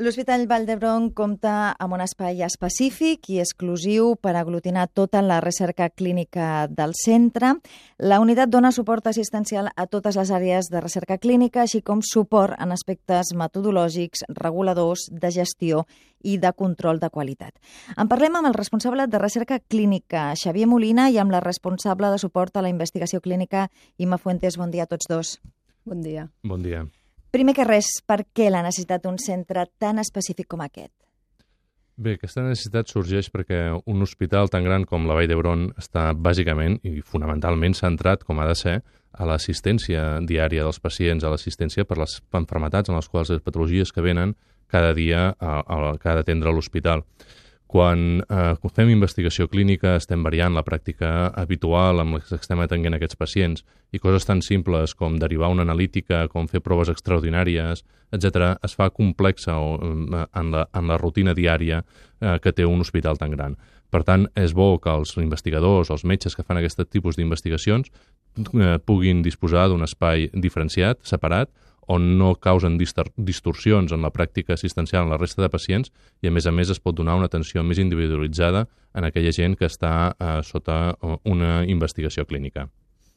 L'Hospital Vall d'Hebron compta amb un espai específic i exclusiu per aglutinar tota la recerca clínica del centre. La unitat dona suport assistencial a totes les àrees de recerca clínica, així com suport en aspectes metodològics, reguladors, de gestió i de control de qualitat. En parlem amb el responsable de recerca clínica, Xavier Molina, i amb la responsable de suport a la investigació clínica, Ima Fuentes. Bon dia a tots dos. Bon dia. Bon dia. Primer que res, per què la necessitat d'un centre tan específic com aquest? Bé, aquesta necessitat sorgeix perquè un hospital tan gran com la Vall d'Hebron està bàsicament i fonamentalment centrat, com ha de ser, a l'assistència diària dels pacients, a l'assistència per les enfermetats en les quals les patologies que venen cada dia a, a, que ha d'atendre l'hospital. Quan eh, fem investigació clínica estem variant la pràctica habitual amb la estem atenent aquests pacients i coses tan simples com derivar una analítica, com fer proves extraordinàries, etc., es fa complexa o, eh, en, la, en la rutina diària eh, que té un hospital tan gran. Per tant, és bo que els investigadors, els metges que fan aquest tipus d'investigacions eh, puguin disposar d'un espai diferenciat, separat, on no causen distorsions en la pràctica assistencial en la resta de pacients i, a més a més, es pot donar una atenció més individualitzada en aquella gent que està eh, sota eh, una investigació clínica.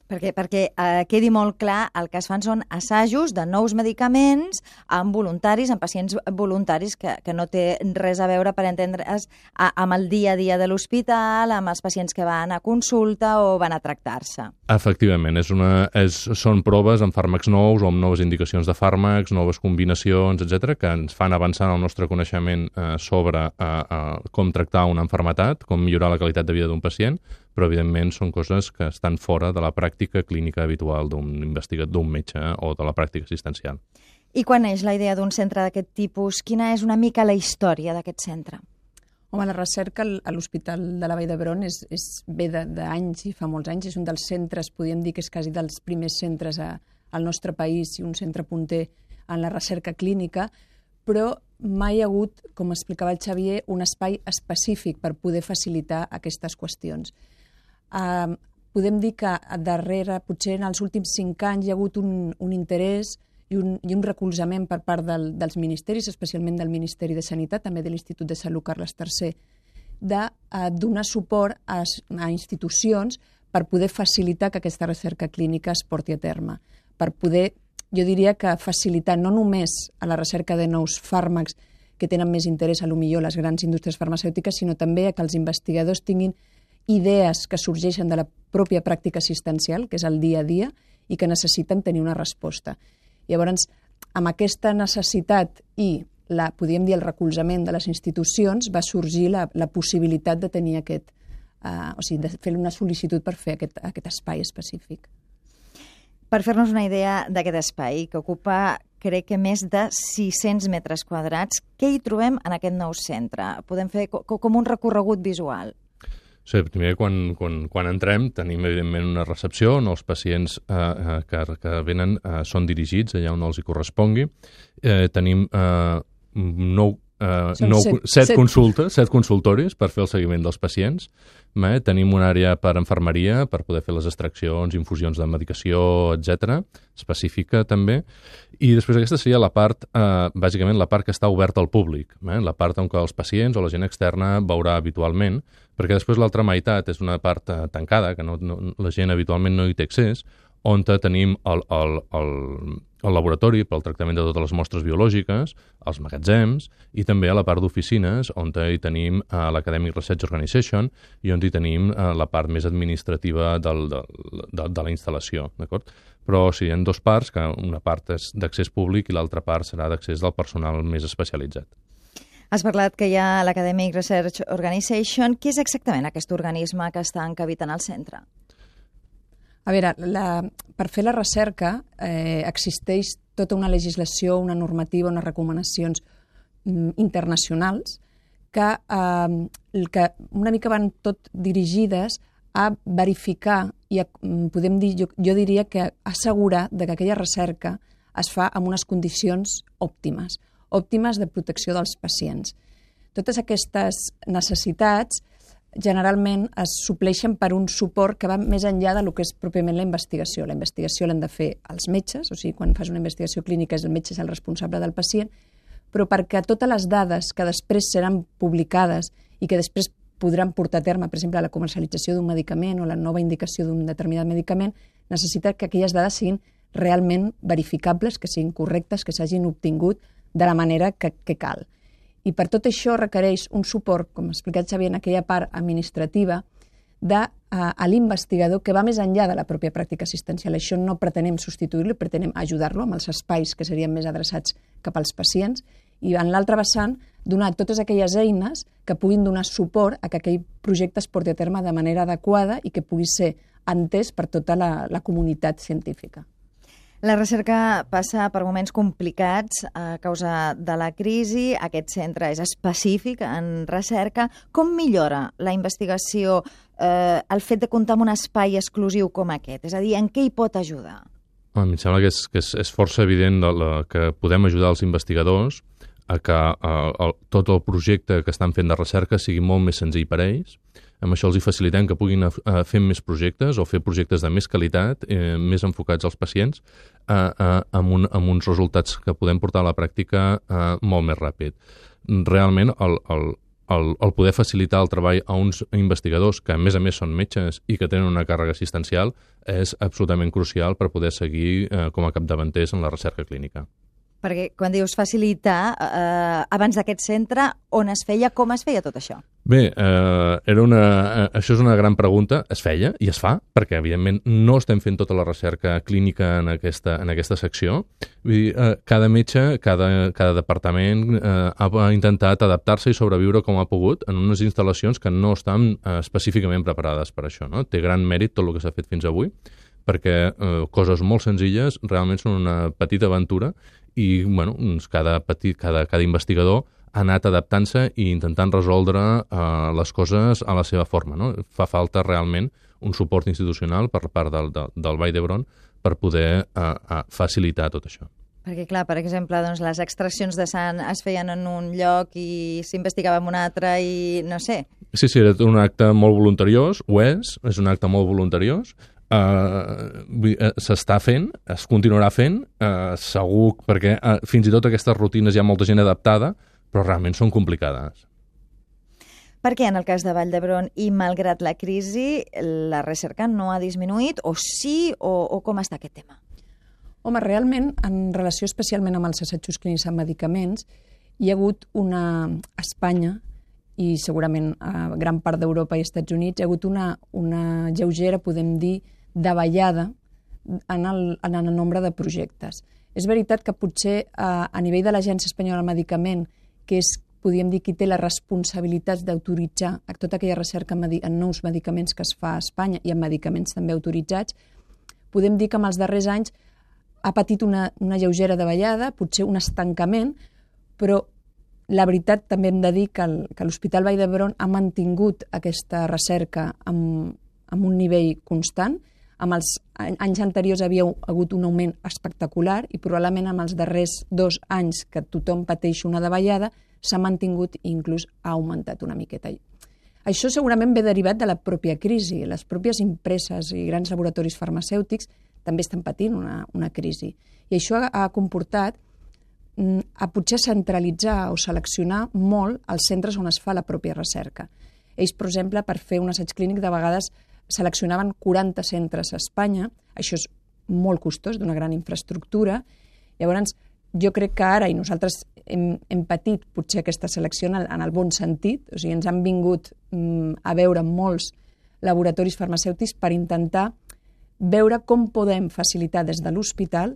Perquè, perquè eh, quedi molt clar, el que es fan són assajos de nous medicaments amb voluntaris, amb pacients voluntaris, que, que no té res a veure, per entendre's, a, amb el dia a dia de l'hospital, amb els pacients que van a consulta o van a tractar-se. Efectivament, és una, és, són proves amb fàrmacs nous o amb noves indicacions de fàrmacs, noves combinacions, etc que ens fan avançar el nostre coneixement eh, sobre eh, eh, com tractar una enfermetat, com millorar la qualitat de vida d'un pacient, però evidentment són coses que estan fora de la pràctica clínica habitual d'un investigador, d'un metge o de la pràctica assistencial. I quan és la idea d'un centre d'aquest tipus? Quina és una mica la història d'aquest centre? Home, la recerca a l'Hospital de la Vall d'Hebron és, és ve d'anys i fa molts anys. És un dels centres, podríem dir que és quasi dels primers centres a, al nostre país i un centre punter en la recerca clínica, però mai hi ha hagut, com explicava el Xavier, un espai específic per poder facilitar aquestes qüestions. Uh, podem dir que darrere, potser en els últims cinc anys, hi ha hagut un, un interès i un, i un recolzament per part del, dels ministeris, especialment del Ministeri de Sanitat, també de l'Institut de Salut Carles III, de uh, donar suport a, a institucions per poder facilitar que aquesta recerca clínica es porti a terme, per poder, jo diria que facilitar no només a la recerca de nous fàrmacs que tenen més interès a lo millor les grans indústries farmacèutiques, sinó també a que els investigadors tinguin idees que sorgeixen de la pròpia pràctica assistencial, que és el dia a dia, i que necessiten tenir una resposta. Llavors, amb aquesta necessitat i la, podríem dir el recolzament de les institucions, va sorgir la, la possibilitat de tenir aquest, uh, o sigui, de fer una sol·licitud per fer aquest, aquest espai específic. Per fer-nos una idea d'aquest espai, que ocupa crec que més de 600 metres quadrats, què hi trobem en aquest nou centre? Podem fer com un recorregut visual. Sí, primer, quan, quan, quan entrem, tenim, evidentment, una recepció on els pacients eh, eh, que, que venen eh, són dirigits allà on els hi correspongui. Eh, tenim eh, nou Uh, nou, set, set, set consultes, set consultoris per fer el seguiment dels pacients. Eh? Tenim una àrea per enfermeria, per poder fer les extraccions, infusions de medicació, etc específica també. I després aquesta seria la part, eh, bàsicament la part que està oberta al públic, eh? la part on els pacients o la gent externa veurà habitualment, perquè després l'altra meitat és una part eh, tancada, que no, no, la gent habitualment no hi té accés, on tenim el, el, el, el laboratori pel tractament de totes les mostres biològiques, els magatzems i també a la part d'oficines on hi tenim uh, l'Academic Research Organization i on hi tenim uh, la part més administrativa del, de, de, de la instal·lació. Però sí, hi ha dues parts, que una part és d'accés públic i l'altra part serà d'accés del personal més especialitzat. Has parlat que hi ha l'Academic Research Organization. Què és exactament aquest organisme que està encabit en el centre? A veure, la, per fer la recerca eh, existeix tota una legislació, una normativa, unes recomanacions mm, internacionals que, eh, que una mica van tot dirigides a verificar i a, mm, podem dir, jo, jo diria que assegurar de que aquella recerca es fa amb unes condicions òptimes, òptimes de protecció dels pacients. Totes aquestes necessitats generalment es supleixen per un suport que va més enllà de lo que és pròpiament la investigació. La investigació l'han de fer els metges, o sigui, quan fas una investigació clínica és el metge és el responsable del pacient, però perquè totes les dades que després seran publicades i que després podran portar a terme, per exemple, la comercialització d'un medicament o la nova indicació d'un determinat medicament, necessita que aquelles dades siguin realment verificables, que siguin correctes, que s'hagin obtingut de la manera que, que cal. I per tot això requereix un suport, com ha explicat Xavier, en aquella part administrativa, de, a, a l'investigador que va més enllà de la pròpia pràctica assistencial. Això no pretenem substituir-lo, pretenem ajudar-lo amb els espais que serien més adreçats cap als pacients i en l'altre vessant donar totes aquelles eines que puguin donar suport a que aquell projecte es porti a terme de manera adequada i que pugui ser entès per tota la, la comunitat científica. La recerca passa per moments complicats a causa de la crisi. Aquest centre és específic en recerca. Com millora la investigació eh, el fet de comptar amb un espai exclusiu com aquest? És a dir, en què hi pot ajudar? Em sembla que és, que és, és força evident la, la, que podem ajudar els investigadors a que a, a, tot el projecte que estan fent de recerca sigui molt més senzill per a ells. Amb això els hi facilitem que puguin a fer més projectes o fer projectes de més qualitat, eh, més enfocats als pacients, eh, eh, amb, un, amb uns resultats que podem portar a la pràctica eh, molt més ràpid. Realment, el, el, el, el poder facilitar el treball a uns investigadors que, a més a més, són metges i que tenen una càrrega assistencial és absolutament crucial per poder seguir eh, com a capdavanters en la recerca clínica. Perquè quan dius facilitar, eh, abans d'aquest centre, on es feia, com es feia tot això? Bé, eh, era una, eh, això és una gran pregunta. Es feia i es fa, perquè evidentment no estem fent tota la recerca clínica en aquesta, en aquesta secció. Vull dir, eh, cada metge, cada, cada departament eh, ha intentat adaptar-se i sobreviure com ha pogut en unes instal·lacions que no estan eh, específicament preparades per això. No? Té gran mèrit tot el que s'ha fet fins avui, perquè eh, coses molt senzilles realment són una petita aventura i bueno, doncs cada, petit, cada, cada investigador ha anat adaptant-se i intentant resoldre eh, les coses a la seva forma. No? Fa falta realment un suport institucional per part del, del, del Vall d'Hebron per poder eh, eh, facilitar tot això. Perquè, clar, per exemple, doncs, les extraccions de sang es feien en un lloc i s'investigava en un altre i no sé. Sí, sí, era un acte molt voluntariós, ho és, és un acte molt voluntariós, uh, s'està fent, es continuarà fent, uh, segur, perquè uh, fins i tot aquestes rutines hi ha molta gent adaptada, però realment són complicades. Per què en el cas de Vall d'Hebron i malgrat la crisi la recerca no ha disminuït o sí o, o com està aquest tema? Home, realment, en relació especialment amb els assajos clínics amb medicaments, hi ha hagut una... A Espanya, i segurament a gran part d'Europa i Estats Units, hi ha hagut una, una lleugera, podem dir, davallada en el, en el nombre de projectes. És veritat que potser a, a nivell de l'Agència Espanyola del Medicament, que és, podríem dir, qui té les responsabilitats d'autoritzar tota aquella recerca en nous medicaments que es fa a Espanya i en medicaments també autoritzats, podem dir que en els darrers anys ha patit una, una lleugera davallada, potser un estancament, però la veritat també hem de dir que l'Hospital Vall d'Hebron ha mantingut aquesta recerca amb, amb un nivell constant, amb els anys anteriors havia hagut un augment espectacular i probablement amb els darrers dos anys que tothom pateix una davallada s'ha mantingut i inclús ha augmentat una miqueta. Això segurament ve derivat de la pròpia crisi. Les pròpies empreses i grans laboratoris farmacèutics també estan patint una, una crisi. I això ha, comportat a potser centralitzar o seleccionar molt els centres on es fa la pròpia recerca. Ells, per exemple, per fer un assaig clínic, de vegades seleccionaven 40 centres a Espanya, això és molt costós, d'una gran infraestructura. Llavors, jo crec que ara, i nosaltres hem, hem patit potser aquesta selecció en el, en el bon sentit, o sigui, ens han vingut mm, a veure molts laboratoris farmacèutics per intentar veure com podem facilitar des de l'hospital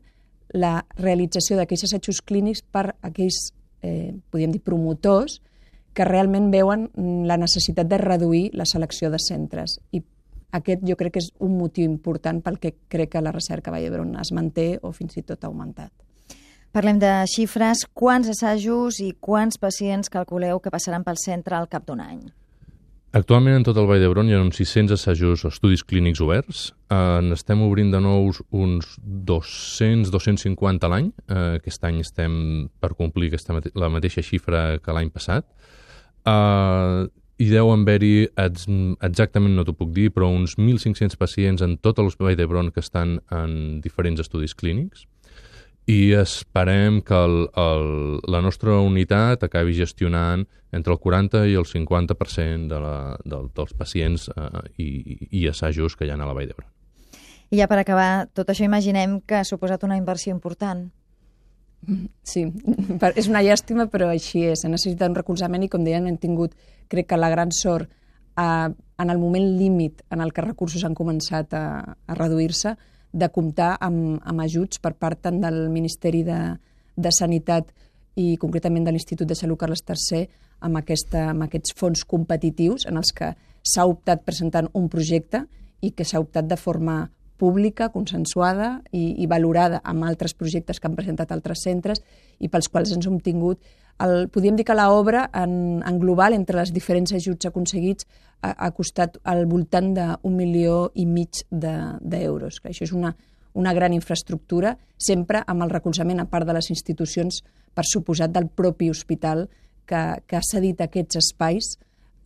la realització d'aquells assajos clínics per aquells, eh, podríem dir, promotors que realment veuen la necessitat de reduir la selecció de centres i aquest jo crec que és un motiu important pel que crec que la recerca a Vall d'Hebron es manté o fins i tot ha augmentat. Parlem de xifres. Quants assajos i quants pacients calculeu que passaran pel centre al cap d'un any? Actualment en tot el Vall d'Hebron hi ha uns 600 assajos o estudis clínics oberts. Eh, n'estem obrint de nous uns 200-250 a l'any. Eh, aquest any estem per complir aquesta, la mateixa xifra que l'any passat. Eh, hi deu haver-hi, exactament no t'ho puc dir, però uns 1.500 pacients en tot l'Hospital d'Hebron que estan en diferents estudis clínics i esperem que el, el, la nostra unitat acabi gestionant entre el 40 i el 50% de la, de, dels pacients eh, i, i assajos que hi ha a la Vall d'Hebron. I ja per acabar, tot això imaginem que ha suposat una inversió important. Sí, és una llàstima, però així és. Ha necessitat un recolzament i, com deien, hem tingut, crec que la gran sort, a, en el moment límit en el que els recursos han començat a, a reduir-se, de comptar amb, amb ajuts per part tant del Ministeri de, de Sanitat i concretament de l'Institut de Salut Carles III amb, aquesta, amb aquests fons competitius en els que s'ha optat presentant un projecte i que s'ha optat de forma pública, consensuada i, i valorada amb altres projectes que han presentat altres centres i pels quals ens hem tingut el, podríem dir que l'obra en, en global, entre les diferents ajuts aconseguits, ha, ha costat al voltant d'un milió i mig d'euros. De, això és una, una gran infraestructura, sempre amb el recolzament, a part de les institucions, per suposat del propi hospital que, que ha cedit aquests espais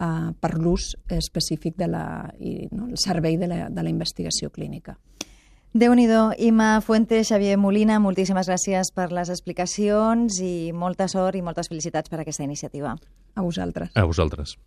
eh, per l'ús específic de la, i, no, el servei de la, de la investigació clínica déu nhi Ima Fuentes, Xavier Molina, moltíssimes gràcies per les explicacions i molta sort i moltes felicitats per aquesta iniciativa. A vosaltres. A vosaltres.